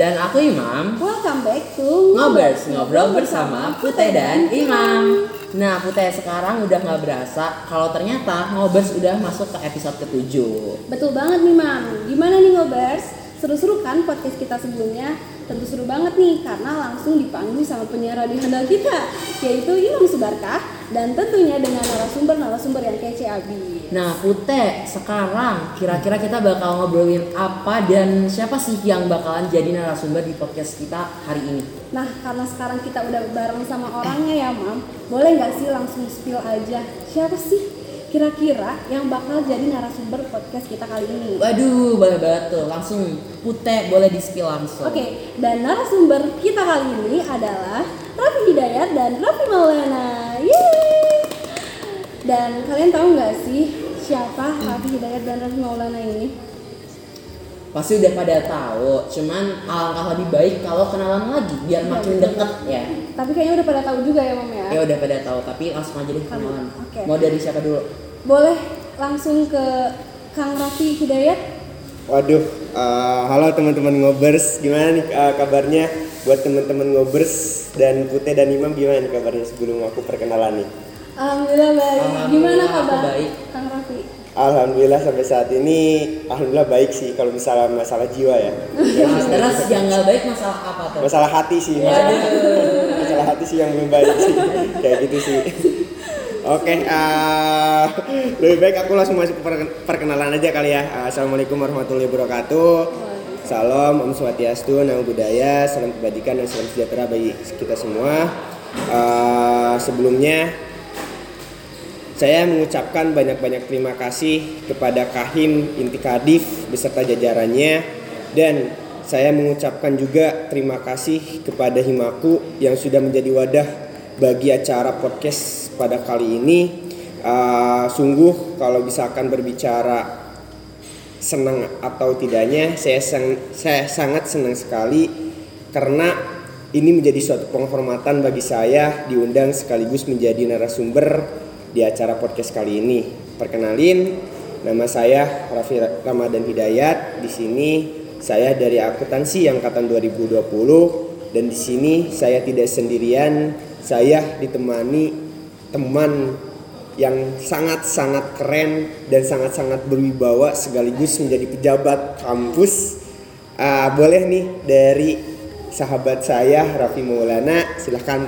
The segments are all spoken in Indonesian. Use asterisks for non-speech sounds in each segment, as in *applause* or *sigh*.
Dan aku Imam. Welcome back to Ngobers, ngobrol bersama Putih dan Imam. Nah, Putih sekarang udah nggak berasa kalau ternyata Ngobers udah masuk ke episode ketujuh. Betul banget nih Mam. Gimana nih Ngobers? Seru-seru kan podcast kita sebelumnya? Tentu seru banget nih karena langsung dipanggil sama penyiar radio handal kita yaitu Imam Subarkah dan tentunya dengan narasumber-narasumber yang kece abis. Nah, Putih, sekarang kira-kira kita bakal ngobrolin apa dan siapa sih yang bakalan jadi narasumber di podcast kita hari ini? Nah, karena sekarang kita udah bareng sama orangnya ya, Mam. Boleh nggak sih langsung spill aja? Siapa sih kira-kira yang bakal jadi narasumber podcast kita kali ini? Waduh, boleh banget tuh. Langsung Putih boleh di-spill langsung. Oke, dan narasumber kita kali ini adalah Raffi Hidayat dan Raffi Maulana. Yeay! Dan kalian tahu nggak sih siapa Raffi Hidayat dan Raffi Maulana ini? Pasti udah pada tahu, cuman alangkah lebih baik kalau kenalan lagi biar Iya, makin deket ya. Tapi kayaknya udah pada tahu juga ya, Mam ya. Ya udah pada tahu, tapi langsung aja deh kenalan. Oke. Mau dari siapa dulu? Boleh langsung ke Kang Raffi Hidayat? Waduh, eh, halo teman-teman ngobers, gimana nih eh, kabarnya buat teman-teman ngobers dan Putih dan Imam gimana nih kabarnya sebelum aku perkenalan nih? Alhamdulillah baik. Alhamdulillah, Gimana kabar baik. Kang Raffi? Alhamdulillah sampai saat ini, alhamdulillah baik sih kalau misalnya masalah jiwa ya. Terus yang nggak baik masalah apa tuh? Masalah hati sih, Iya. masalah, masalah hati sih yang belum baik sih, kayak gitu sih. Oke, eh, lebih baik aku langsung masuk ke perken- perkenalan aja kali ya. Eh, Assalamualaikum warahmatullahi wabarakatuh. Salam Om Swastiastu, Namo Buddhaya, salam kebajikan dan salam sejahtera bagi kita semua. Eh, sebelumnya saya mengucapkan banyak-banyak terima kasih kepada Kahim Intikadif beserta jajarannya dan saya mengucapkan juga terima kasih kepada Himaku yang sudah menjadi wadah bagi acara podcast pada kali ini. Uh, sungguh kalau misalkan berbicara senang atau tidaknya saya sang- saya sangat senang sekali karena ini menjadi suatu penghormatan bagi saya diundang sekaligus menjadi narasumber di acara podcast kali ini. Perkenalin, nama saya Raffi Ramadan Hidayat. Di sini saya dari akuntansi angkatan 2020 dan di sini saya tidak sendirian. Saya ditemani teman yang sangat-sangat keren dan sangat-sangat berwibawa sekaligus menjadi pejabat kampus. Ah, boleh nih dari sahabat saya Raffi Maulana silahkan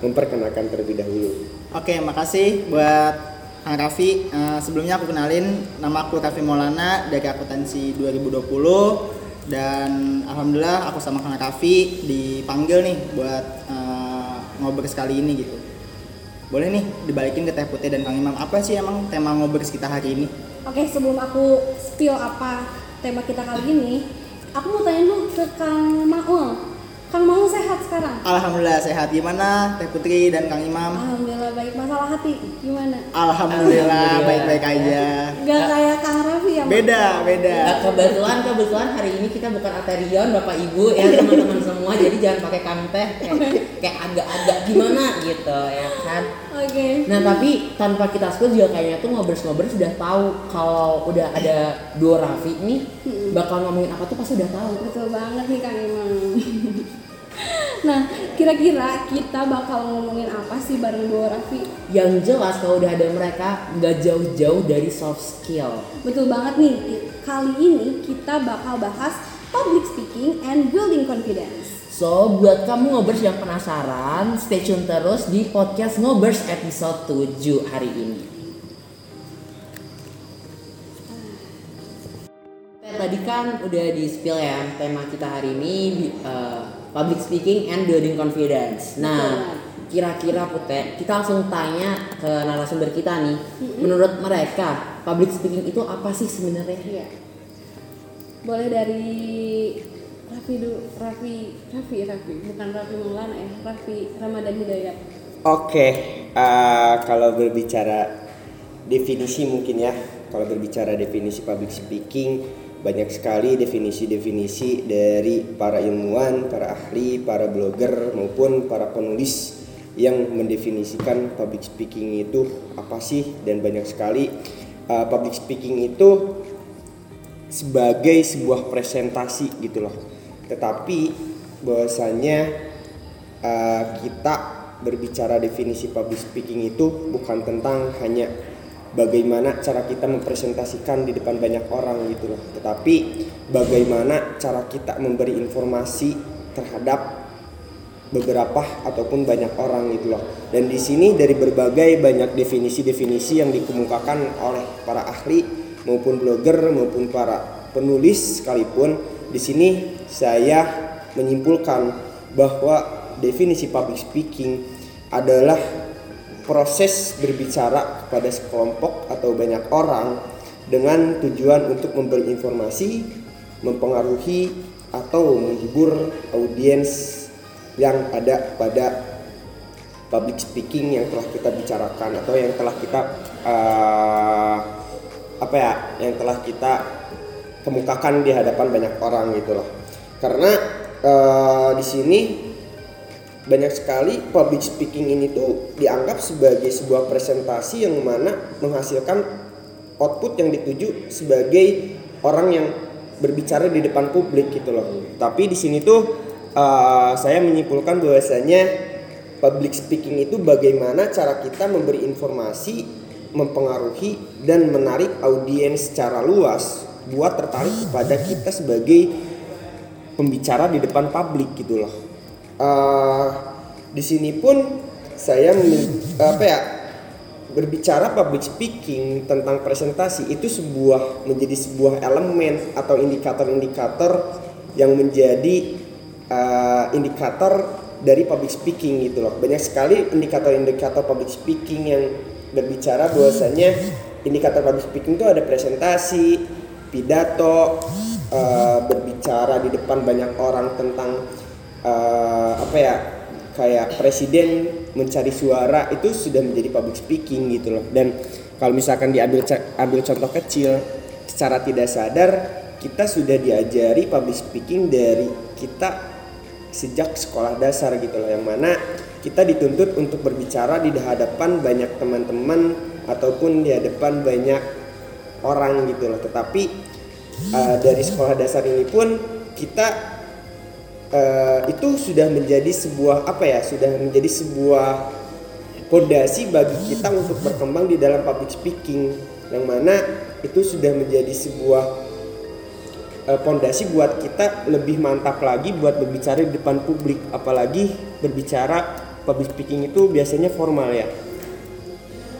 memperkenalkan terlebih dahulu. Oke, makasih buat Kang Raffi. Eh, sebelumnya aku kenalin nama aku Raffi Maulana dari akuntansi 2020 dan alhamdulillah aku sama Kang Raffi dipanggil nih buat eh, ngobrol sekali ini gitu. Boleh nih dibalikin ke Teh Putih dan Kang Imam. Apa sih emang tema ngobrol kita hari ini? Oke, sebelum aku spill apa tema kita kali ini, aku mau tanya dulu ke Kang Maul. Kang Maul sehat sekarang? Alhamdulillah sehat. Gimana Teh Putri dan Kang Imam? Alhamdulillah baik. Masalah hati gimana? Alhamdulillah baik-baik aja. Gak kayak Kang Raffi ya? Beda, beda. Nah, kebetulan kebetulan hari ini kita bukan Aterion Bapak Ibu ya *laughs* teman-teman semua jadi jangan pakai kanteh kayak, kayak agak-agak gimana gitu ya kan. Oke. Nah tapi tanpa kita spill juga kayaknya tuh ngobrol-ngobrol sudah tahu kalau udah ada dua Raffi nih bakal ngomongin apa tuh pasti udah tahu. Betul banget nih Kang Imam. *laughs* nah, kira-kira kita bakal ngomongin apa sih bareng dua Raffi? Yang jelas kalau udah ada mereka nggak jauh-jauh dari soft skill. Betul banget nih. Kali ini kita bakal bahas public speaking and building confidence. So buat kamu ngobers yang penasaran, stay tune terus di podcast ngobers episode 7 hari ini. Tadi kan udah di spill ya tema kita hari ini eh, public speaking and building confidence. Nah, kira-kira Pute, kita langsung tanya ke narasumber kita nih. Menurut mereka, public speaking itu apa sih sebenarnya? Iya. Boleh dari Raffi dulu, Raffi, Raffi, Raffi, bukan Raffi Maulana ya, Raffi Ramadan Hidayat. Oke, eh, kalau berbicara definisi mungkin ya, kalau berbicara definisi public speaking banyak sekali definisi-definisi dari para ilmuwan, para ahli, para blogger maupun para penulis yang mendefinisikan public speaking itu apa sih? Dan banyak sekali uh, public speaking itu sebagai sebuah presentasi gitu loh. Tetapi bahwasanya eh, kita berbicara definisi public speaking itu bukan tentang hanya bagaimana cara kita mempresentasikan di depan banyak orang gitu loh tetapi bagaimana cara kita memberi informasi terhadap beberapa ataupun banyak orang gitu loh. Dan di sini dari berbagai banyak definisi-definisi yang dikemukakan oleh para ahli maupun blogger maupun para penulis sekalipun di sini saya menyimpulkan bahwa definisi public speaking adalah proses berbicara kepada sekelompok atau banyak orang dengan tujuan untuk memberi informasi, mempengaruhi atau menghibur audiens yang ada pada public speaking yang telah kita bicarakan atau yang telah kita uh, apa ya yang telah kita kemukakan di hadapan banyak orang gitu loh. Karena uh, di sini banyak sekali public speaking ini tuh dianggap sebagai sebuah presentasi yang mana menghasilkan output yang dituju sebagai orang yang berbicara di depan publik gitu loh tapi di sini tuh uh, saya menyimpulkan bahwasanya public speaking itu bagaimana cara kita memberi informasi, mempengaruhi dan menarik audiens secara luas buat tertarik kepada kita sebagai pembicara di depan publik gitu loh. Uh, di sini pun saya apa ya berbicara public speaking tentang presentasi itu sebuah menjadi sebuah elemen atau indikator-indikator yang menjadi uh, indikator dari public speaking gitu loh. Banyak sekali indikator-indikator public speaking yang berbicara bahwasanya indikator public speaking itu ada presentasi, pidato, uh, berbicara di depan banyak orang tentang uh, apa ya kayak presiden mencari suara itu sudah menjadi public speaking gitu loh. Dan kalau misalkan diambil ambil contoh kecil secara tidak sadar kita sudah diajari public speaking dari kita sejak sekolah dasar gitu loh yang mana kita dituntut untuk berbicara di hadapan banyak teman-teman ataupun di hadapan banyak orang gitu loh tetapi uh, dari sekolah dasar ini pun kita uh, itu sudah menjadi sebuah apa ya sudah menjadi sebuah fondasi bagi kita untuk berkembang di dalam public speaking yang mana itu sudah menjadi sebuah pondasi uh, buat kita lebih mantap lagi buat berbicara di depan publik. Apalagi berbicara public speaking itu biasanya formal ya.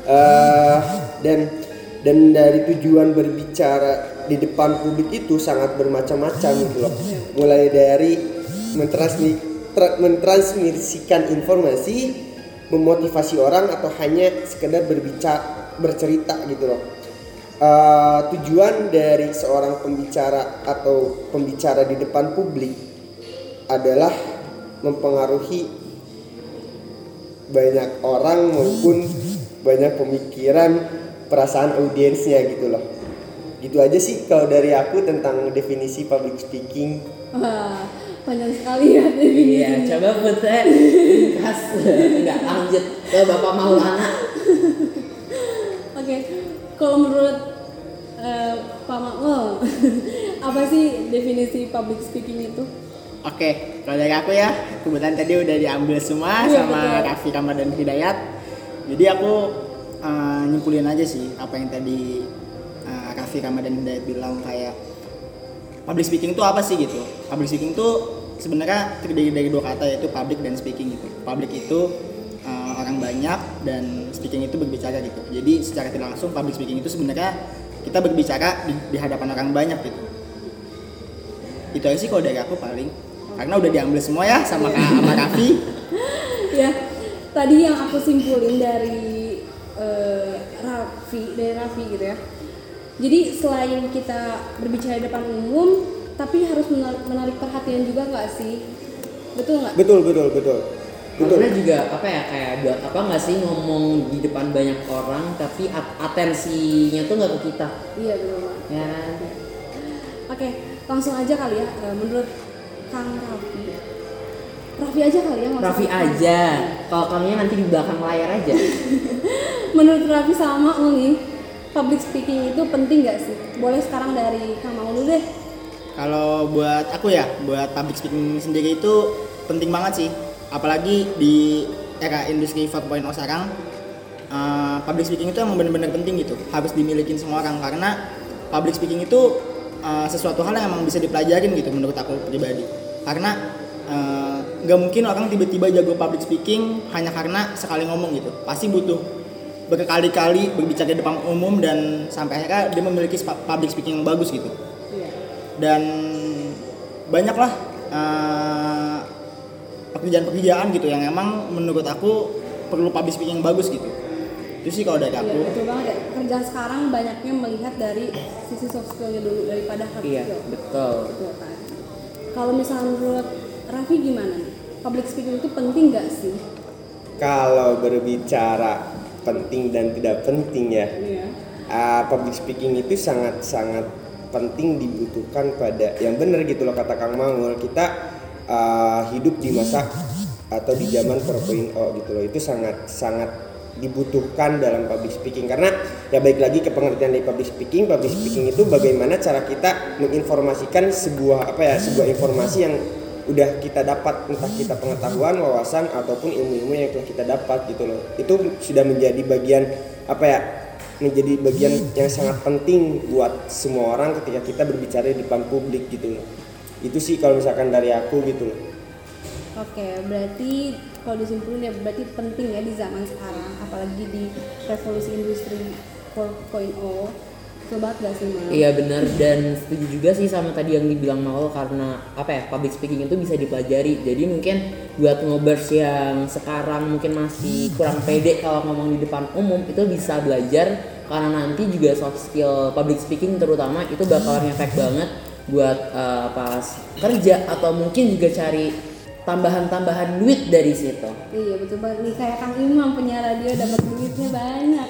Uh, dan dan dari tujuan berbicara di depan publik itu sangat bermacam-macam gitu loh. Mulai dari mentransmi, tra, mentransmisikan informasi memotivasi orang atau hanya sekedar berbicara bercerita gitu loh. Uh, tujuan dari seorang pembicara atau pembicara di depan publik adalah mempengaruhi banyak orang maupun banyak pemikiran perasaan audiensnya gitu loh. Gitu aja sih kalau dari aku tentang definisi public speaking panjang sekali ya. Definisi iya coba putih khas nggak lanjut. Ke bapak Maulana. Oke kalau menurut uh, Pak Makmul apa sih definisi public speaking itu? Oke, kalau dari aku ya, kebetulan tadi udah diambil semua iya, sama betul. Raffi Kamar dan Hidayat. Jadi aku uh, nyimpulin aja sih apa yang tadi uh, Raffi Kamar dan Hidayat bilang kayak public speaking itu apa sih gitu. Public speaking itu sebenarnya terdiri dari dua kata yaitu public dan speaking gitu. Public itu uh, orang banyak dan speaking itu berbicara gitu. Jadi secara tidak langsung public speaking itu sebenarnya kita berbicara di, di hadapan orang banyak gitu. Itu aja sih kalau dari aku paling karena udah diambil semua ya sama Kak sama *laughs* Raffi. ya, tadi yang aku simpulin dari uh, Raffi, dari Raffi gitu ya. Jadi selain kita berbicara di depan umum, tapi harus menarik, perhatian juga nggak sih? Betul nggak? Betul, betul, betul. Betul. Karena juga apa ya kayak buat apa nggak sih ngomong di depan banyak orang tapi atensinya tuh nggak ke kita. Iya betul Ya. Oke, langsung aja kali ya. Eh, menurut Kang Raffi Raffi aja kali ya Raffi aja kalau kamunya nanti di belakang layar aja *laughs* menurut Raffi sama Uli public speaking itu penting gak sih boleh sekarang dari Kang Maulu deh Kalau buat aku ya, buat public speaking sendiri itu penting banget sih. Apalagi di era industri 4.0 sekarang, uh, public speaking itu emang benar-benar penting gitu. Harus dimiliki semua orang karena public speaking itu uh, sesuatu hal yang emang bisa dipelajarin gitu menurut aku pribadi. Karena uh, nggak mungkin orang tiba-tiba jago public speaking hanya karena sekali ngomong gitu. Pasti butuh berkali-kali berbicara di depan umum dan sampai akhirnya dia memiliki public speaking yang bagus gitu Iya. dan banyaklah uh, pekerjaan-pekerjaan gitu yang emang menurut aku perlu public speaking yang bagus gitu itu sih kalau dari Iya, aku betul banget ya. Kerjaan sekarang banyaknya melihat dari sisi soft skillnya dulu daripada hard Iya, skill. betul. Betul kan. Kalau misalnya menurut Raffi gimana nih? Public speaking itu penting nggak sih? Kalau berbicara penting dan tidak penting ya, Iya. uh, public speaking itu sangat-sangat penting dibutuhkan pada yang benar gitu loh kata Kang Mangul. Kita uh, hidup di masa atau di zaman 4.0 gitu loh. Itu sangat sangat dibutuhkan dalam public speaking. Karena ya baik lagi ke pengertian dari public speaking public speaking itu bagaimana cara kita menginformasikan sebuah apa ya sebuah informasi yang udah kita dapat entah kita pengetahuan wawasan ataupun ilmu-ilmu yang telah kita dapat gitu loh itu sudah menjadi bagian apa ya menjadi bagian yang sangat penting buat semua orang ketika kita berbicara di depan publik gitu loh itu sih kalau misalkan dari aku gitu loh Oke, berarti kalau disimpulin ya berarti penting ya di zaman sekarang, apalagi di revolusi industri 4.0. Betul gak sih, Mal? Iya benar dan setuju juga sih sama tadi yang dibilang Maul karena apa ya public speaking itu bisa dipelajari. Jadi mungkin buat ngobers yang sekarang mungkin masih kurang pede kalau ngomong di depan umum itu bisa belajar karena nanti juga soft skill public speaking terutama itu bakal ngefek banget buat eh, pas kerja atau mungkin juga cari tambahan-tambahan duit dari situ. Iya betul banget nih kayak Kang Imam penyiar radio dapat duitnya banyak.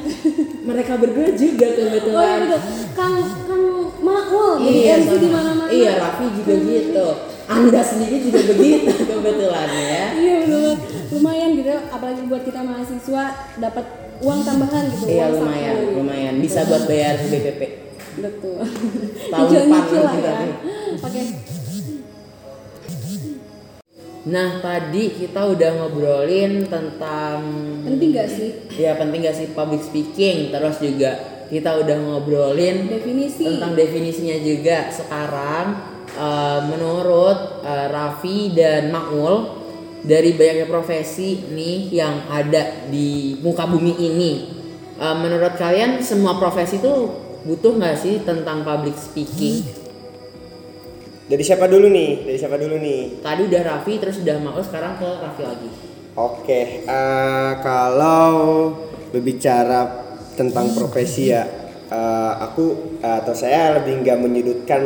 Mereka berdua juga oh iya kebetulan. betul. Kang Kang jadi Iya, MC di mana-mana. Iya, Raffi juga gitu. Anda sendiri juga begitu *laughs* kebetulan ya. Iya betul. Lumayan gitu apalagi buat kita mahasiswa dapat uang tambahan gitu. Iya uang lumayan, lumayan bisa buat bayar BPP. Betul. Tahun depan lah ya. nanti. Nah tadi kita udah ngobrolin tentang Penting gak sih ya penting gak sih public speaking, terus juga kita udah ngobrolin definisi? tentang definisinya juga. Sekarang eh, menurut eh, Raffi dan Makmul dari banyaknya profesi nih yang ada di muka bumi ini, eh, menurut kalian semua profesi itu butuh nggak sih tentang public speaking? Dari siapa dulu nih? Dari siapa dulu nih? Tadi udah Raffi, terus udah Makmul, sekarang ke Raffi lagi. Oke, eh, kalau berbicara tentang profesi ya, eh, aku eh, atau saya lebih nggak menyudutkan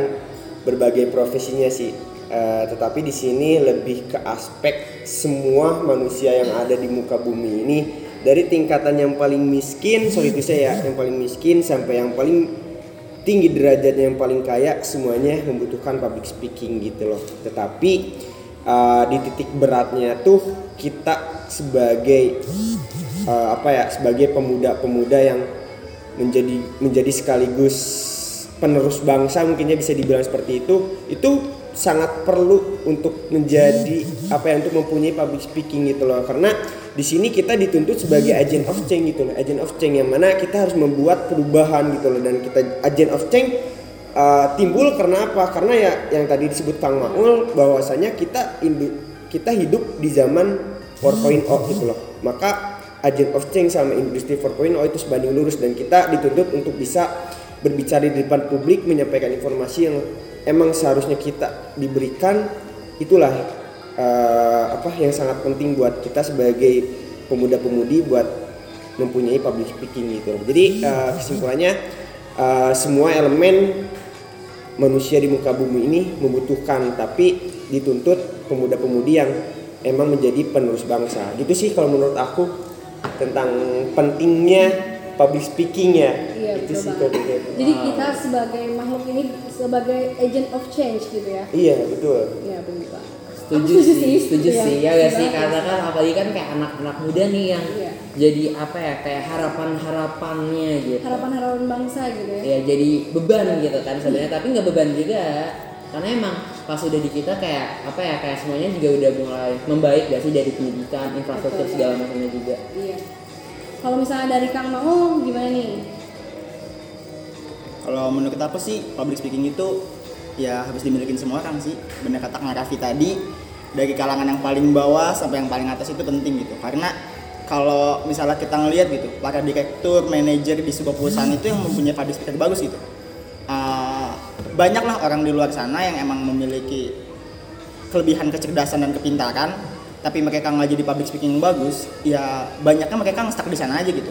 berbagai profesinya sih, Eh, tetapi di sini lebih ke aspek semua manusia yang ada di muka bumi ini. Dari tingkatan yang paling miskin, sorry itu saya ya, yang paling miskin sampai yang paling tinggi derajatnya yang paling kaya semuanya membutuhkan public speaking gitu loh. Tetapi uh, di titik beratnya tuh kita sebagai uh, apa ya sebagai pemuda-pemuda yang menjadi menjadi sekaligus penerus bangsa mungkinnya bisa dibilang seperti itu itu sangat perlu untuk menjadi apa ya untuk mempunyai public speaking gitu loh. Karena di sini kita dituntut sebagai agent of change gitu loh. Agent of change yang mana kita harus membuat perubahan gitu loh. Dan kita agent of change uh, timbul karena apa? Karena ya yang tadi disebut Kang Maul bahwasanya kita kita hidup di zaman 4.0 gitu loh. Maka agent of change sama industri 4.0 itu sebanding lurus. Dan kita dituntut untuk bisa berbicara di depan publik menyampaikan informasi yang emang seharusnya kita diberikan. Itulah eh, apa yang sangat penting buat kita sebagai pemuda-pemudi buat mempunyai public speaking gitu. Jadi eh, kesimpulannya eh, semua elemen manusia di muka bumi ini membutuhkan tapi dituntut pemuda-pemudi yang emang menjadi penerus bangsa. Gitu sih kalau menurut aku tentang pentingnya public speaking ya. Iya itu betul sih kalau. Jadi kita sebagai makhluk ini sebagai agent of change gitu ya. Iya betul. Iya benar Pak. Setuju Aku sih, setuju Iya, sih ya gak sih setuju karena kan apalagi kan kayak anak-anak muda nih yang Iya. jadi apa ya kayak harapan-harapannya gitu. harapan-harapan bangsa gitu ya. Ya jadi beban gitu kan sebenarnya tapi nggak beban juga. karena emang pas udah di kita kayak apa ya kayak semuanya juga udah mulai membaik gak sih dari pendidikan infrastruktur Betul. segala macamnya juga Iya. Kalau misalnya dari Kang Mau gimana nih? Kalau menurut aku sih public speaking itu ya harus dimiliki semua orang sih. Benar kata Kang Raffi tadi dari kalangan yang paling bawah sampai yang paling atas itu penting gitu. Karena kalau misalnya kita ngelihat gitu, para direktur, manajer di sebuah perusahaan itu yang mempunyai public speaking bagus gitu. Uh, banyaklah orang di luar sana yang emang memiliki kelebihan kecerdasan dan kepintaran tapi mereka nggak jadi public speaking yang bagus ya banyaknya mereka nge-stuck di sana aja gitu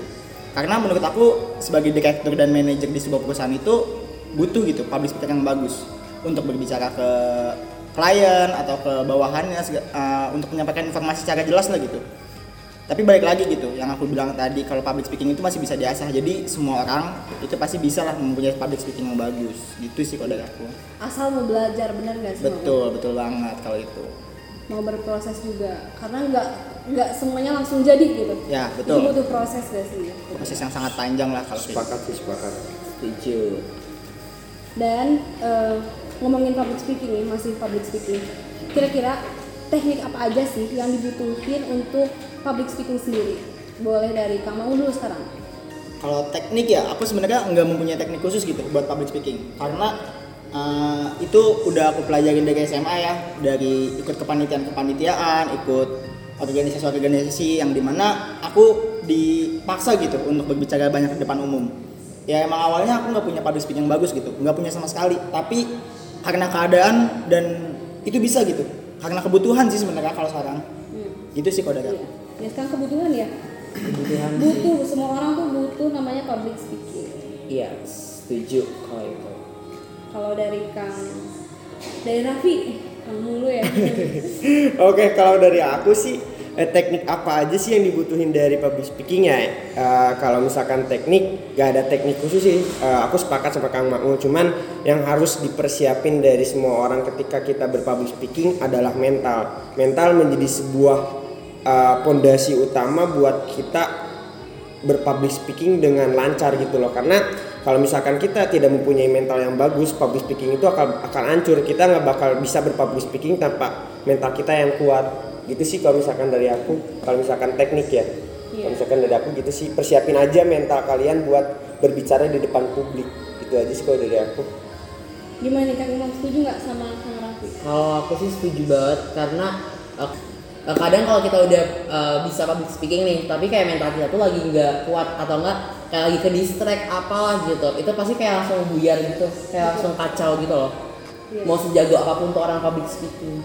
karena menurut aku sebagai direktur dan manajer di sebuah perusahaan itu butuh gitu public speaking yang bagus untuk berbicara ke klien atau ke bawahannya uh, untuk menyampaikan informasi secara jelas lah gitu tapi balik lagi gitu yang aku bilang tadi kalau public speaking itu masih bisa diasah jadi semua orang itu pasti bisa lah mempunyai public speaking yang bagus gitu sih kalau dari aku Asal mau belajar bener gak sih? Mau? betul betul banget kalau itu Mau berproses juga. Karena nggak nggak semuanya langsung jadi gitu. ya Itu betul butuh proses gak sih? proses yang sangat panjang lah kalau sepakat sih sepakat setuju Dan eh, ngomongin public speaking nih, masih public speaking. Kira-kira teknik apa aja sih yang dibutuhin untuk public speaking sendiri? Boleh dari Kang Mau dulu sekarang. Kalau teknik ya, aku sebenarnya nggak mempunyai teknik khusus gitu buat public speaking karena eh, itu udah aku pelajarin dari SMA ya, dari ikut kepanitiaan kepanitiaan, ikut organisasi-organisasi yang di mana aku dipaksa gitu untuk berbicara banyak di depan umum. Ya emang awalnya aku nggak punya public speaking yang bagus gitu, nggak punya sama sekali. Tapi karena keadaan dan itu bisa gitu, karena kebutuhan sih sebenarnya kalau sekarang. Hmm. Itu sih kode Iya. aku. Ya sekarang kebutuhan ya. kebutuhan sih Butuh semua orang tuh butuh namanya public speaking. iya setuju kalau itu Kalau dari Kang dari Raffi, Kang mulu ya. *laughs* Oke, kalau dari aku sih eh, teknik apa aja sih yang dibutuhin dari public speaking ya? Eh, kalau misalkan teknik, gak ada teknik khusus sih. Eh, aku sepakat sama Kang Makmu. Cuman yang harus dipersiapin dari semua orang ketika kita berpublic speaking adalah mental. Mental menjadi sebuah eh, pondasi utama buat kita berpublic speaking dengan lancar gitu loh karena kalau misalkan kita tidak mempunyai mental yang bagus public speaking itu akan akan hancur kita nggak bakal bisa berpublic speaking tanpa mental kita yang kuat gitu sih kalau misalkan dari aku kalau misalkan teknik ya kalau misalkan dari aku gitu sih persiapin aja mental kalian buat berbicara di depan publik itu aja sih kalau dari aku Gimana nih Kang Imam setuju nggak sama Kang Raffi? Kalau aku sih setuju banget karena eh, kadang kalau kita udah eh, bisa public speaking nih, tapi kayak mental kita tuh lagi nggak kuat atau enggak kayak lagi ke distract apalah gitu, itu pasti kayak langsung buyar gitu, kayak langsung kacau gitu loh. Iya. Mau sejago apa pun tuh orang public speaking.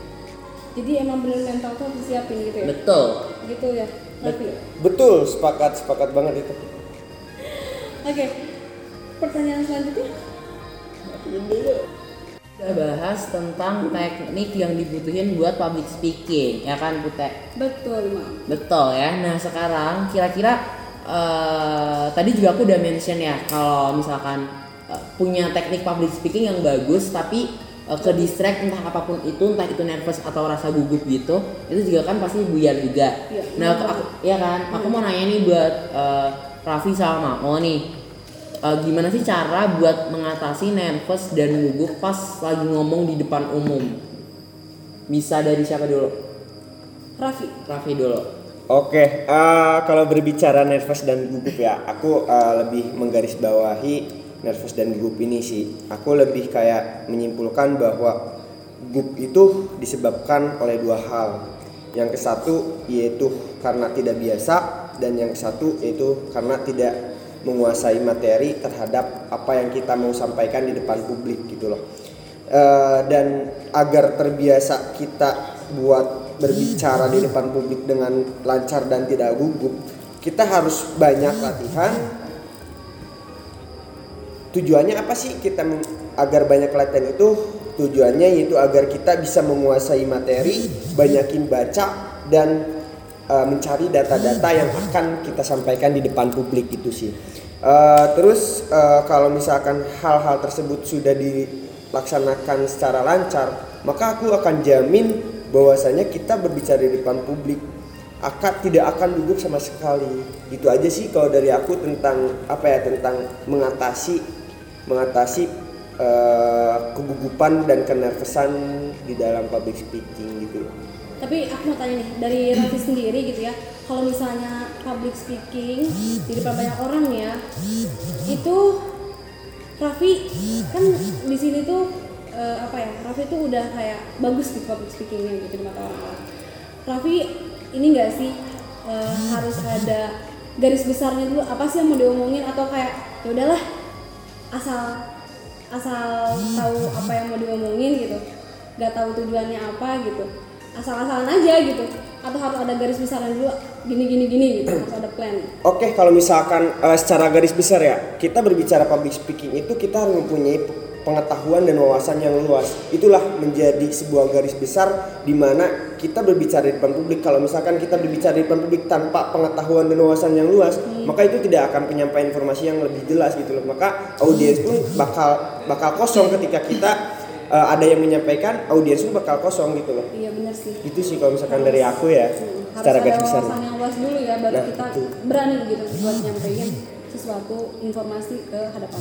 Jadi emang bener mental tuh harus disiapin gitu ya? Betul. Gitu ya, Raffi? betul sepakat sepakat banget itu Oke, pertanyaan selanjutnya? Kita bahas tentang teknik yang dibutuhin buat public speaking, ya kan Pute? Betul, Mam. Betul ya. Nah sekarang kira-kira eh, tadi juga aku udah mention ya kalau misalkan eh, punya teknik public speaking yang bagus tapi eh, ke distract entah apa pun itu entah itu nervous atau rasa gugup gitu itu juga kan pasti buyar juga. Iya, nah aku, aku- ya kan aku mau nanya nih buat eh, Raffi sama Mamo nih Eh, gimana sih cara buat mengatasi nervous dan gugup pas lagi ngomong di depan umum? Bisa dari siapa dulu? Raffi. Raffi dulu. Oke, eh, kalau berbicara nervous dan gugup ya, aku eh, lebih menggarisbawahi nervous dan gugup ini sih. Aku lebih kayak menyimpulkan bahwa gugup itu disebabkan oleh dua hal. Yang ke satu yaitu karena tidak biasa dan yang ke satu yaitu karena tidak menguasai materi terhadap apa yang kita mau sampaikan di depan publik gitu loh. Eh, dan agar terbiasa kita buat berbicara di depan publik dengan lancar dan tidak gugup, kita harus banyak latihan. Tujuannya apa sih kita agar banyak latihan itu? Tujuannya yaitu agar kita bisa menguasai materi, banyakin baca dan eh, mencari data-data yang akan kita sampaikan di depan publik itu sih. Eh, terus eh, kalau misalkan hal-hal tersebut sudah dilaksanakan secara lancar, maka aku akan jamin bahwasanya kita berbicara di depan publik akan tidak akan gugup sama sekali. Itu aja sih kalau dari aku tentang apa ya tentang mengatasi mengatasi eh, kegugupan dan kenervesan di dalam public speaking gitu. Tapi aku mau tanya nih dari Raffi sendiri gitu ya. Kalau misalnya public speaking di depan banyak orang ya, itu Raffi kan di sini tuh eh, apa ya? Raffi tuh udah kayak bagus di public speakingnya gitu di mata orang-orang. Raffi ini enggak sih eh, harus ada garis besarnya dulu apa sih yang mau diomongin atau kayak ya udahlah asal asal tahu apa yang mau diomongin gitu. Nggak tahu tujuannya apa gitu. Asal-asalan aja gitu. Atau harus ada garis besarnya dulu gini gini gini gitu. Harus ada plan. Oke, kalau misalkan eh, secara garis besar ya, kita berbicara public speaking itu kita harus mempunyai pengetahuan dan wawasan yang luas. Itulah menjadi sebuah garis besar di mana kita berbicara di depan publik. Kalau misalkan kita berbicara di depan publik tanpa pengetahuan dan wawasan yang luas, maka itu tidak akan penyampaian informasi yang lebih jelas gitu loh. Maka audiens pun bakal bakal kosong ketika kita eh, ada yang menyampaikan, audiens pun bakal kosong gitu loh. iya bener sih Itu sih kalau misalkan dari aku ya, Hmm, harus secara ada garis besar. wawasan yang luas dulu ya baru Nah, kita betul. berani gitu buat nyampein sesuatu informasi ke hadapan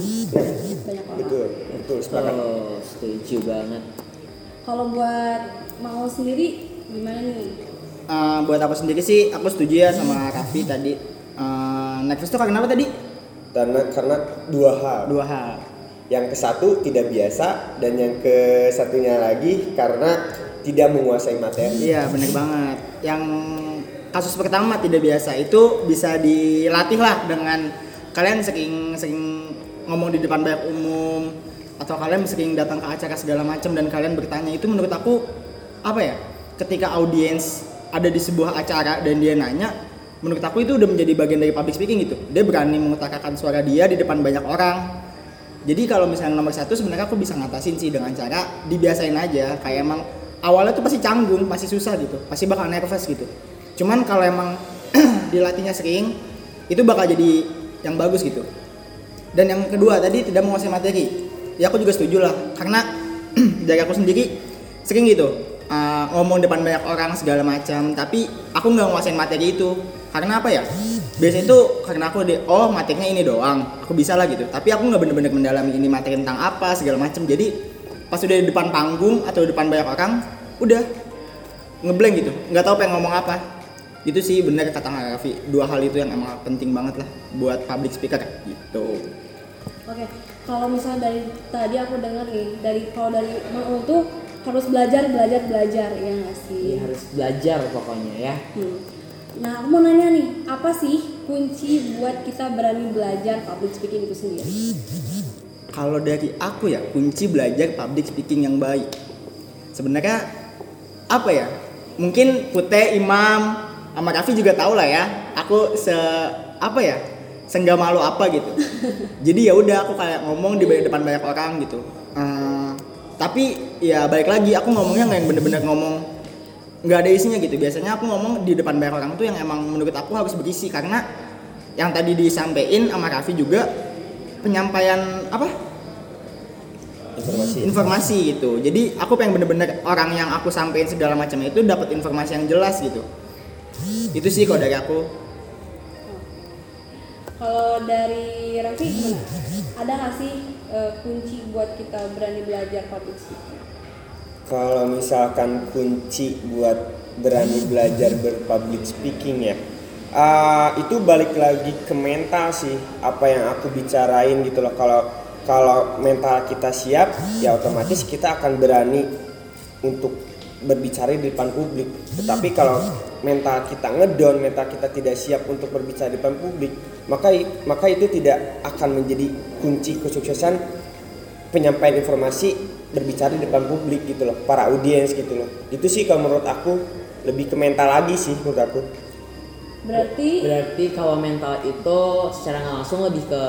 banyak orang Betul, betul sepakat. Oh, setuju banget. kalau buat mau sendiri gimana nih Eh, buat aku sendiri sih aku setuju ya sama Raffi tadi. Eh, nervous tuh karena apa tadi? Karena karena dua hal. Dua hal. Yang ke satu tidak biasa dan yang ke satunya lagi karena tidak menguasai materi. Iya bener banget. Yang kasus pertama tidak biasa itu bisa dilatih lah dengan kalian sering sering ngomong di depan banyak umum atau kalian sering datang ke acara segala macam dan kalian bertanya itu menurut aku apa ya? Ketika audiens ada di sebuah acara dan dia nanya, menurut aku itu udah menjadi bagian dari public speaking gitu. Dia berani mengutarakan suara dia di depan banyak orang. Jadi kalau misalnya nomor satu sebenarnya aku bisa ngatasin sih dengan cara dibiasain aja kayak emang awalnya tuh pasti canggung, pasti susah gitu, pasti bakal nervous gitu. Cuman kalau emang *clears throat* dilatihnya sering itu bakal jadi yang bagus gitu. Dan yang kedua tadi tidak menguasai materi. Ya aku juga setuju lah karena *clears throat* dari aku sendiri sering gitu uh, ngomong depan banyak orang segala macam tapi aku nggak nguasain materi itu. Karena apa ya? Biasanya itu karena aku di oh materinya ini doang aku bisa lah gitu. Tapi aku nggak bener-bener mendalami ini materi tentang apa segala macam. Jadi pas udah di depan panggung atau di depan banyak orang udah ngeblank gitu. Nggak tahu pengen ngomong apa. Itu sih bener kata Kak Raffi. Dua hal itu yang emang penting banget lah buat public speaker gitu. Oke, kalau misalnya dari tadi aku dengar nih, dari kalau dari tuh harus belajar, belajar, belajar, ya nggak sih? Iya, harus belajar pokoknya ya. Hmm. Nah, aku mau nanya nih, apa sih kunci buat kita berani belajar public speaking itu sendiri? Kalau dari aku ya kunci belajar public speaking yang baik. Sebenarnya apa ya? Mungkin Pute, Imam, sama Raffi juga tahu lah ya. Aku se apa ya? Senggak malu apa gitu. *laughs* Jadi ya udah aku kayak ngomong di depan banyak orang gitu. Eh, tapi ya balik lagi aku ngomongnya nggak yang bener-bener ngomong nggak ada isinya gitu. Biasanya aku ngomong di depan banyak orang tuh yang emang menurut aku harus berisi karena yang tadi disampaikan sama Raffi juga penyampaian apa Informasi. informasi gitu jadi aku pengen bener-bener orang yang aku sampein segala macam itu dapat informasi yang jelas gitu itu sih kalau dari aku Kalau dari Raffi gimana? Ada nggak sih eh, kunci buat kita berani belajar public speaking? Kalau misalkan kunci buat berani belajar berpublic speaking ya, ah, itu balik lagi ke mental sih. Apa yang aku bicarain gitu loh. Kalau kalau mental kita siap, ya otomatis kita akan berani untuk berbicara di depan publik. Tetapi kalau mental kita ngedon, mental kita tidak siap untuk berbicara di depan publik, maka maka itu tidak akan menjadi kunci kesuksesan penyampaian informasi berbicara di depan publik gitu loh, para audiens gitu loh. Itu sih kalau menurut aku lebih ke mental lagi sih menurut aku. Berarti Berarti kalau mental itu secara nggak langsung lebih ke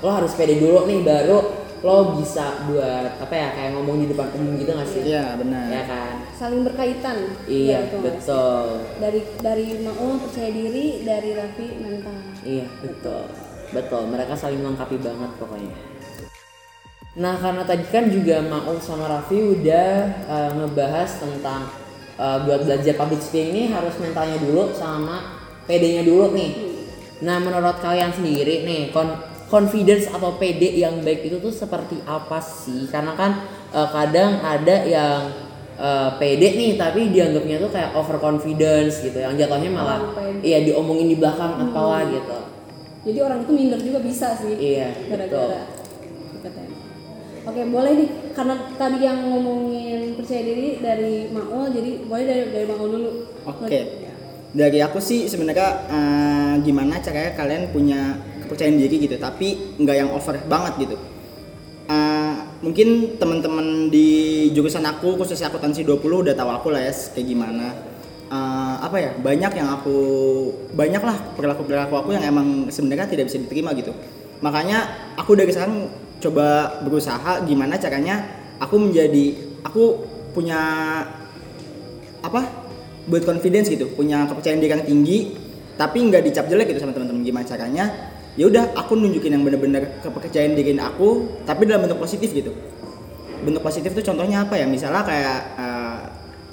lo harus pede dulu nih baru lo bisa buat apa ya kayak ngomong di depan umum gitu nggak sih? iya benar Ya kan? saling berkaitan. Iya, Ya, betul. Dari dari Mau percaya diri, dari Raffi mental. Iya, betul. Betul, mereka saling melengkapi banget pokoknya. Nah, karena tadi kan juga Maul sama Raffi udah eh, ngebahas tentang eh, buat belajar public speaking ini harus mentalnya dulu sama PD-nya dulu nih. Nah, menurut kalian sendiri nih, kon confidence atau PD yang baik itu tuh seperti apa sih? Karena kan eh, kadang ada yang eh, pede nih tapi dianggapnya tuh kayak overconfidence gitu yang jatuhnya malah Oh, iya diomongin di belakang apalah gitu Jadi orang itu minder juga bisa sih. Iya, Gara-gara. Oke, boleh nih. Karena tadi yang ngomongin percaya diri dari Maul, jadi boleh dari dari Maul dulu. Oke. Dari aku sih sebenarnya eh, gimana caranya kalian punya kepercayaan diri gitu, tapi nggak yang over banget gitu. Mungkin teman-teman di jurusan aku khususnya akuntansi 20 udah tahu aku lah ya kayak gimana. Eh, apa ya banyak yang aku banyak lah perilaku perilaku aku yang emang sebenarnya tidak bisa diterima gitu makanya aku dari sekarang coba berusaha gimana caranya aku menjadi aku punya apa buat confidence gitu punya kepercayaan diri yang tinggi tapi nggak dicap jelek gitu sama teman-teman gimana caranya ya udah aku nunjukin yang bener-bener kepercayaan diri aku tapi dalam bentuk positif gitu. Bentuk positif tuh contohnya apa ya? Misalnya kayak eh,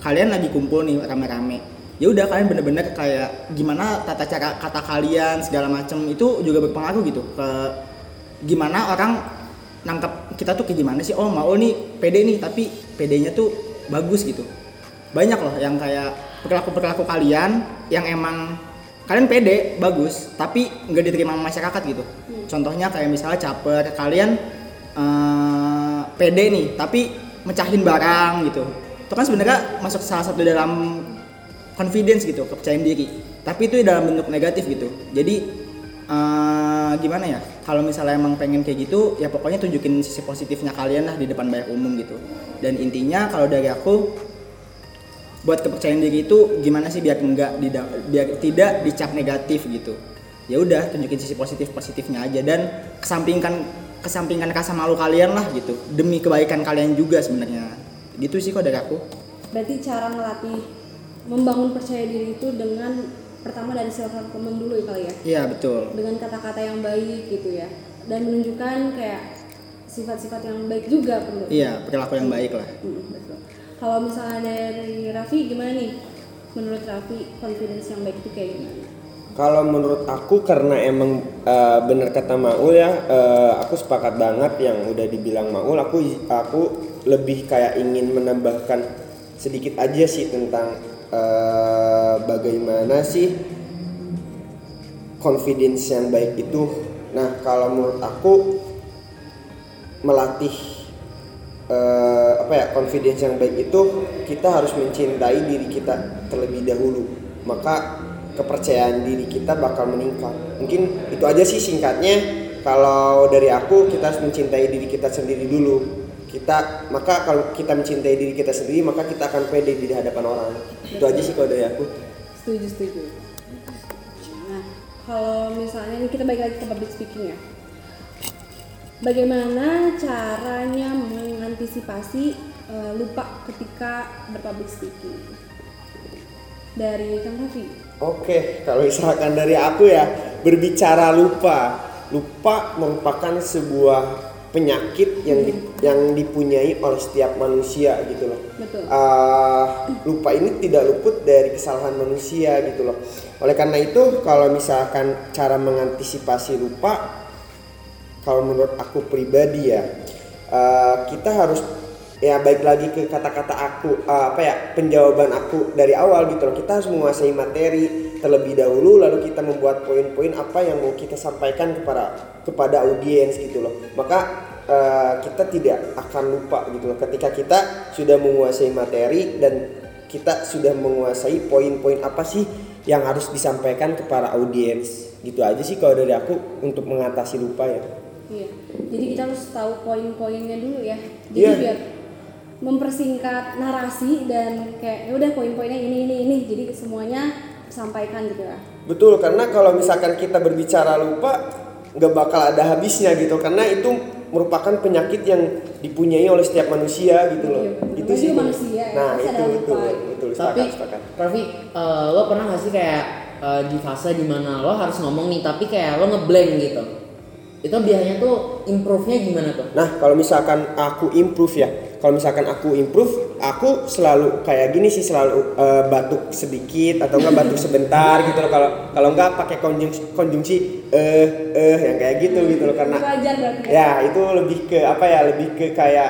kalian lagi kumpul nih rame-rame. Ya udah kalian bener-bener kayak gimana tata cara kata kalian segala macem itu juga berpengaruh gitu ke gimana orang nangkap kita tuh kayak gimana sih? Oh mau nih pede nih tapi pedenya tuh bagus gitu. Banyak loh yang kayak perilaku perilaku kalian yang emang kalian pede bagus tapi nggak diterima masyarakat gitu. Contohnya kayak misalnya caper kalian eh, pede nih tapi mecahin barang gitu. Itu kan sebenarnya masuk salah satu dalam confidence gitu kepercayaan diri. Tapi itu dalam bentuk negatif gitu. Jadi eh, gimana ya? Kalau misalnya emang pengen kayak gitu ya pokoknya tunjukin sisi positifnya kalian lah di depan banyak umum gitu. Dan intinya kalau dari aku buat kepercayaan diri itu gimana sih biar enggak biar tidak dicap negatif gitu ya udah tunjukin sisi positif positifnya aja dan kesampingkan kesampingkan rasa malu kalian lah gitu demi kebaikan kalian juga sebenarnya gitu sih kok dari aku Berarti cara melatih membangun percaya diri itu dengan pertama dari self command dulu ya kali ya. iya betul Dengan kata-kata yang baik gitu ya. Dan menunjukkan kayak sifat-sifat yang baik juga perlu. iya perilaku yang baik lah Hmm, betul. Kalau misalnya dari Raffi gimana nih? Menurut Raffi confidence yang baik itu kayak gimana? Kalau menurut aku karena emang eh, bener kata Maul ya, eh, aku sepakat banget yang udah dibilang Maul. Aku aku lebih kayak ingin menambahkan sedikit aja sih tentang eh, bagaimana sih confidence yang baik itu. Nah kalau menurut aku melatih eh, apa ya confidence yang baik itu kita harus mencintai diri kita terlebih dahulu. Maka kepercayaan diri kita bakal meningkat. Mungkin itu aja sih singkatnya. Kalau dari aku kita harus mencintai diri kita sendiri dulu. Kita maka kalau kita mencintai diri kita sendiri maka kita akan pede di hadapan orang. Itu aja sih kalau dari aku. Setuju, setuju. Nah, kalau misalnya ini kita balik lagi ke public speaking ya. Bagaimana caranya mengantisipasi eh, lupa ketika berpublic speaking? Dari Kang Raffi. Oke, kalau misalkan dari aku ya berbicara lupa, lupa merupakan sebuah penyakit yang di- yang dipunyai oleh setiap manusia gitu loh. Betul. Ah, lupa ini tidak luput dari kesalahan manusia gitu loh. Oleh karena itu, kalau misalkan cara mengantisipasi lupa, kalau menurut aku pribadi ya, eh, kita harus ya baik lagi ke kata-kata aku eh, apa ya penjawaban aku dari awal gitu loh. Kita harus menguasai materi terlebih dahulu, lalu kita membuat poin-poin apa yang mau kita sampaikan kepada kepada audiens gitu loh. Maka eh, kita tidak akan lupa gitu loh ketika kita sudah menguasai materi dan kita sudah menguasai poin-poin apa sih yang harus disampaikan kepada audiens gitu aja sih kalau dari aku untuk mengatasi lupa ya Iya. Jadi kita harus tahu poin-poinnya dulu ya. Jadi Iya. biar mempersingkat narasi dan kayak ya udah poin-poinnya ini ini ini. Jadi semuanya sampaikan gitu ya. betul karena kalau misalkan kita berbicara lupa nggak bakal ada habisnya gitu karena itu merupakan penyakit yang dipunyai oleh setiap manusia gitu loh Iya, betul. itu sih manusia ya, nah pasti itu itu betul Tapi sepakat sepakat Raffi, eh, lo pernah gak sih kayak eh, di fase di mana lo harus ngomong nih tapi kayak lo ngeblank gitu? Itu biasanya tuh improve-nya gimana tuh? Nah, kalau misalkan aku improve ya, kalau misalkan aku improve aku selalu kayak gini sih selalu eh, batuk sedikit atau enggak batuk sebentar gitu loh kalau kalau enggak pakai konjungsi konjungsi eh eh yang kayak gitu gitu loh karena Wajar berarti. ya itu lebih ke apa ya lebih ke kayak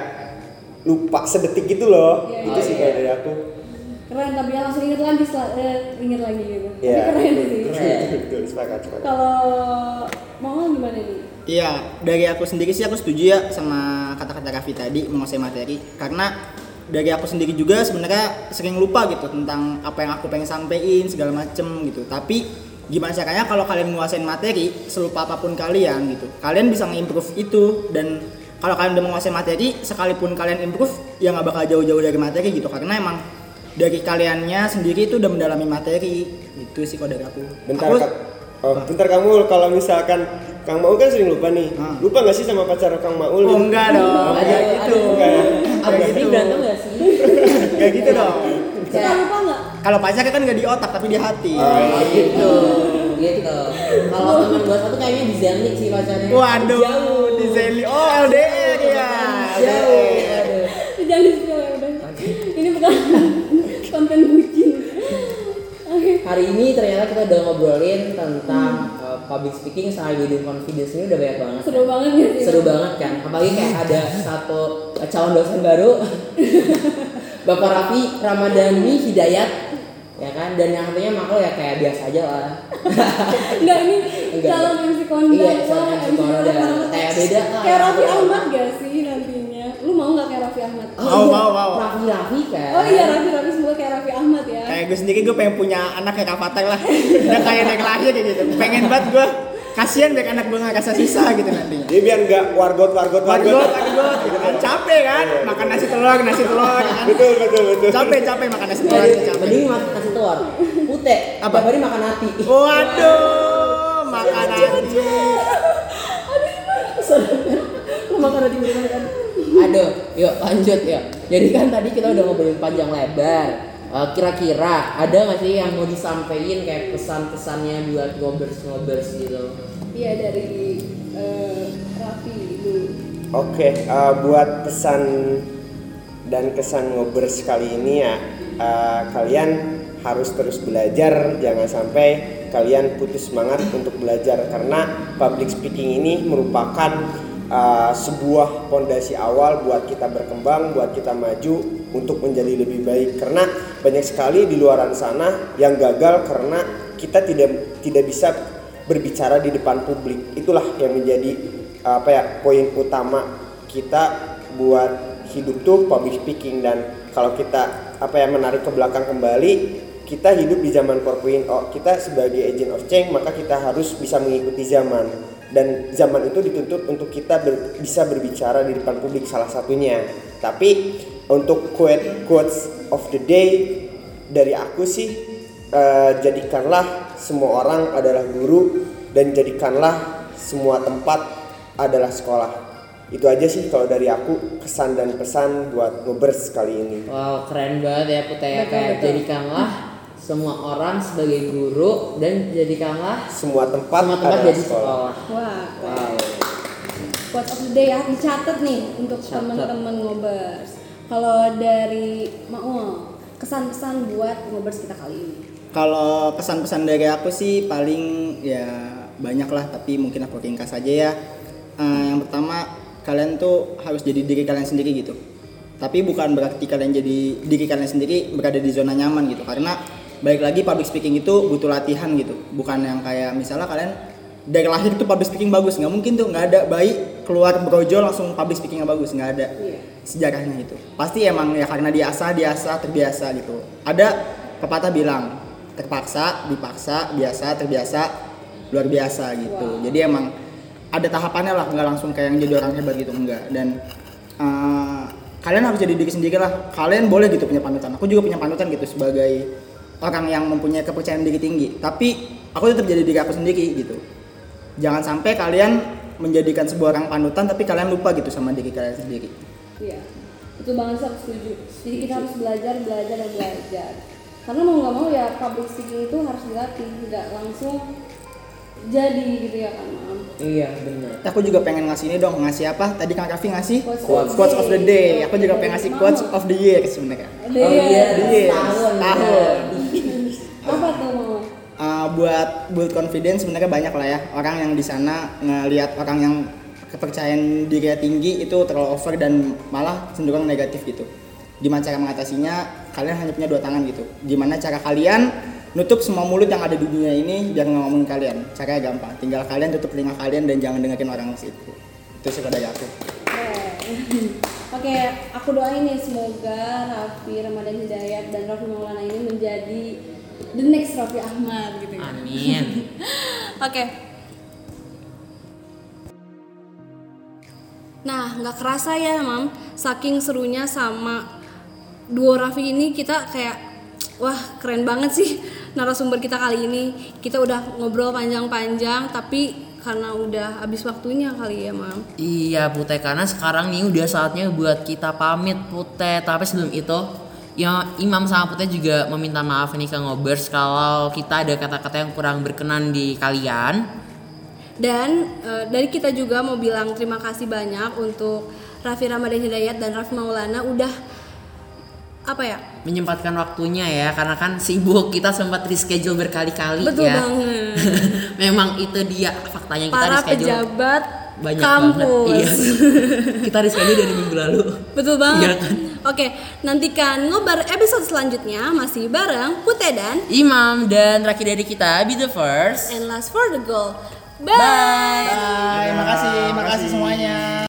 lupa sedetik gitu loh Iya, itu iya, sih iya. kalau dari aku Keren tapi ya langsung inget lagi eh, inget lagi gitu. ya Tapi keren sih. sepakat sepakat Kalau mau gimana nih? Iya, dari aku sendiri sih aku setuju ya sama kata-kata Raffi tadi menguasai materi. Karena dari aku sendiri juga sebenarnya sering lupa gitu tentang apa yang aku pengen sampein segala macem gitu. Tapi gimana caranya kalau kalian menguasai materi selupa apa pun kalian gitu, kalian bisa nge-improve itu dan kalau kalian udah menguasai materi sekalipun kalian improve ya nggak bakal jauh-jauh dari materi gitu. Karena emang dari kaliannya sendiri itu udah mendalami materi. Gitu sih kalau dari aku. bentar Aku- oh bentar kamu kalau misalkan Kang Maul kan sering lupa nih Hmm. lupa nggak sih sama pacar Kang Maul Oh enggak dong, kayak gitu. Ini gitu. berantem gak sih? *laughs* Kayak gitu dong. Suka lupa nggak? Kalau pacar kan nggak di otak tapi di hati. Oh, gitu. Gitu. Kalau teman gua satu kayaknya di Zenlik sih pacarnya. Waduh, Jauh. di Zeli. Oh LDR ya. Jauh. LDR. Aduh. Jangan di spill ya udah. Ini bukan konten bucin. Hari ini ternyata kita udah ngobrolin tentang public speaking sama building confidence ini udah banyak banget. Seru banget ya sih. Seru banget kan. Apalagi kayak ada satu uh, calon dosen baru. *laughs* Bapak Raffi Ramadhani Hidayat ya kan dan yang katanya makro ya kayak biasa aja lah *laughs* Enggak ini calon MC kondang. Iya, calon MC kondang. Kayak beda lah. Kayak Raffi Ahmad gak sih nantinya? Lu mau nggak kayak Raffi Ahmad? Oh, Mau, iya. mau, mau. Raffi Raffi kan Oh iya Raffi Raffi semoga kayak Raffi Ahmad ya. Kayak gue sendiri gue pengen punya anak kayak Kak Fatah lah. Udah kayak naik lahir kayak gitu. Pengen banget gue. Kasian biar anak gue nggak rasa sisa gitu nantinya. Jadi biar nggak wargot wargot Wargot, wargot, gitu kan. Capek kan, makan nasi telur, nasi telur, kan. betul betul betul Capek, capek makan nasi telur, capek. mending makan kasih telur putih Apa? hari makan hati Waduh, makan hati. lu makan hati bener kan aduh yuk lanjut ya jadi kan tadi kita udah ngobrolin panjang lebar. Eh, kira-kira ada nggak sih yang mau disampaikan kayak pesan-pesannya buat ngobers-ngobers gitu? Iya dari eh, Raffi dulu. Oke, eh, buat pesan dan kesan ngobers kali ini ya eh, kalian harus terus belajar, jangan sampai kalian putus semangat untuk belajar karena public speaking ini merupakan eh, sebuah pondasi awal buat kita berkembang, buat kita maju untuk menjadi lebih baik. Karena banyak sekali di luaran sana yang gagal karena kita tidak tidak bisa berbicara di depan publik. Itulah yang menjadi apa ya poin utama kita buat hidup tuh public speaking. Dan kalau kita apa ya menarik ke belakang kembali kita hidup di zaman 4.0 kita sebagai agent of change maka kita harus bisa mengikuti zaman dan zaman itu dituntut untuk kita ber- bisa berbicara di depan publik salah satunya tapi untuk quote quotes of the day dari aku sih eh, jadikanlah semua orang adalah guru dan jadikanlah semua tempat adalah sekolah. Itu aja sih kalau dari aku kesan dan pesan buat ngobers kali ini. wow keren banget ya Putih ya Betul, kayak jadikanlah semua orang sebagai guru dan jadikanlah Semua tempat, semua tempat jadi sekolah Wah, wow quote of the day ya dicatat nih untuk teman-teman ngobers. Kalau dari Maul, kesan-kesan buat ngobers kita kali ini. Kalau pesan-pesan dari aku sih paling ya banyak lah tapi mungkin aku ringkas aja ya. Eh, yang pertama kalian tuh harus jadi diri kalian sendiri gitu. Tapi bukan berarti kalian jadi diri kalian sendiri berada di zona nyaman gitu. Karena baik lagi public speaking itu butuh latihan gitu. Bukan yang kayak misalnya kalian dari lahir tuh public speaking bagus. Nggak mungkin tuh nggak ada bayi keluar brojol langsung public speakingnya bagus. Nggak ada Iya. sejarahnya itu pasti emang ya karena diasah diasah terbiasa gitu. Ada pepatah bilang terpaksa dipaksa biasa terbiasa luar biasa gitu. Wow. jadi emang ada tahapannya lah nggak langsung kayak yang jadi orang hebat gitu enggak dan eh, kalian harus jadi diri sendiri lah. Kalian boleh gitu punya panutan. Aku juga punya panutan gitu sebagai orang yang mempunyai kepercayaan diri tinggi tapi aku tetap jadi diri aku sendiri gitu jangan sampai kalian menjadikan sebuah orang panutan tapi kalian lupa gitu sama diri kalian sendiri Iya, itu banget sih aku setuju. Jadi kita harus belajar, belajar dan belajar. Karena mau nggak mau ya public speaking itu harus dilatih, tidak langsung jadi gitu ya kan Mam Iya benar. Aku juga pengen ngasih ini dong, ngasih apa? Tadi Kang Raffi ngasih Quotes quotes, of quotes the of the day. Aku juga pengen ngasih quotes of the year sebenarnya. Oh ya? iya, Yes, tahun. tahun. Apa tuh mau Uh, buat build confidence sebenarnya banyak lah ya orang yang di sana ngelihat orang yang kepercayaan dirinya tinggi itu terlalu over dan malah cenderung negatif gitu. Gimana cara mengatasinya? Kalian hanya punya dua tangan gitu. Gimana cara kalian nutup semua mulut yang ada di dunia ini biar ngomongin kalian? Caranya gampang. Tinggal kalian tutup telinga kalian dan jangan dengerin orang situ. Itu sih dari aku. *laughs* Oke. Aku doain nih semoga Raffi Ramadan Hidayat dan Raffi Maulana ini menjadi the next Raffi Ahmad gitu ya. Amin. *laughs* Oke. Nah, nggak kerasa ya, Mam. Saking serunya sama duo Raffi ini kita kayak wah, keren banget sih *laughs* narasumber kita kali ini. Kita udah ngobrol panjang-panjang tapi karena udah habis waktunya kali ya, Mam. Iya Pute karena sekarang nih udah saatnya buat kita pamit Pute Tapi sebelum itu ya Imam sama Pute juga meminta maaf nih ke Ngobers Kalau kita ada kata-kata yang kurang berkenan di kalian Dan eh, dari kita juga mau bilang terima kasih banyak untuk Raffi Ramadan Hidayat dan Raffi Maulana udah apa ya? Menyempatkan waktunya ya Karena kan sibuk kita sempat reschedule berkali-kali Betul ya banget. *laughs* Memang itu dia faktanya kita Para reschedule pejabat banyak kampus. banget Iya *laughs* Kita reschedule dari minggu lalu Betul banget. Iya kan? Oke, nantikan ngobar episode selanjutnya masih bareng Pute dan Imam dan Raki dari kita Be the first And Last for the Goal. Bye. Bye. Bye, makasih, makasih semuanya.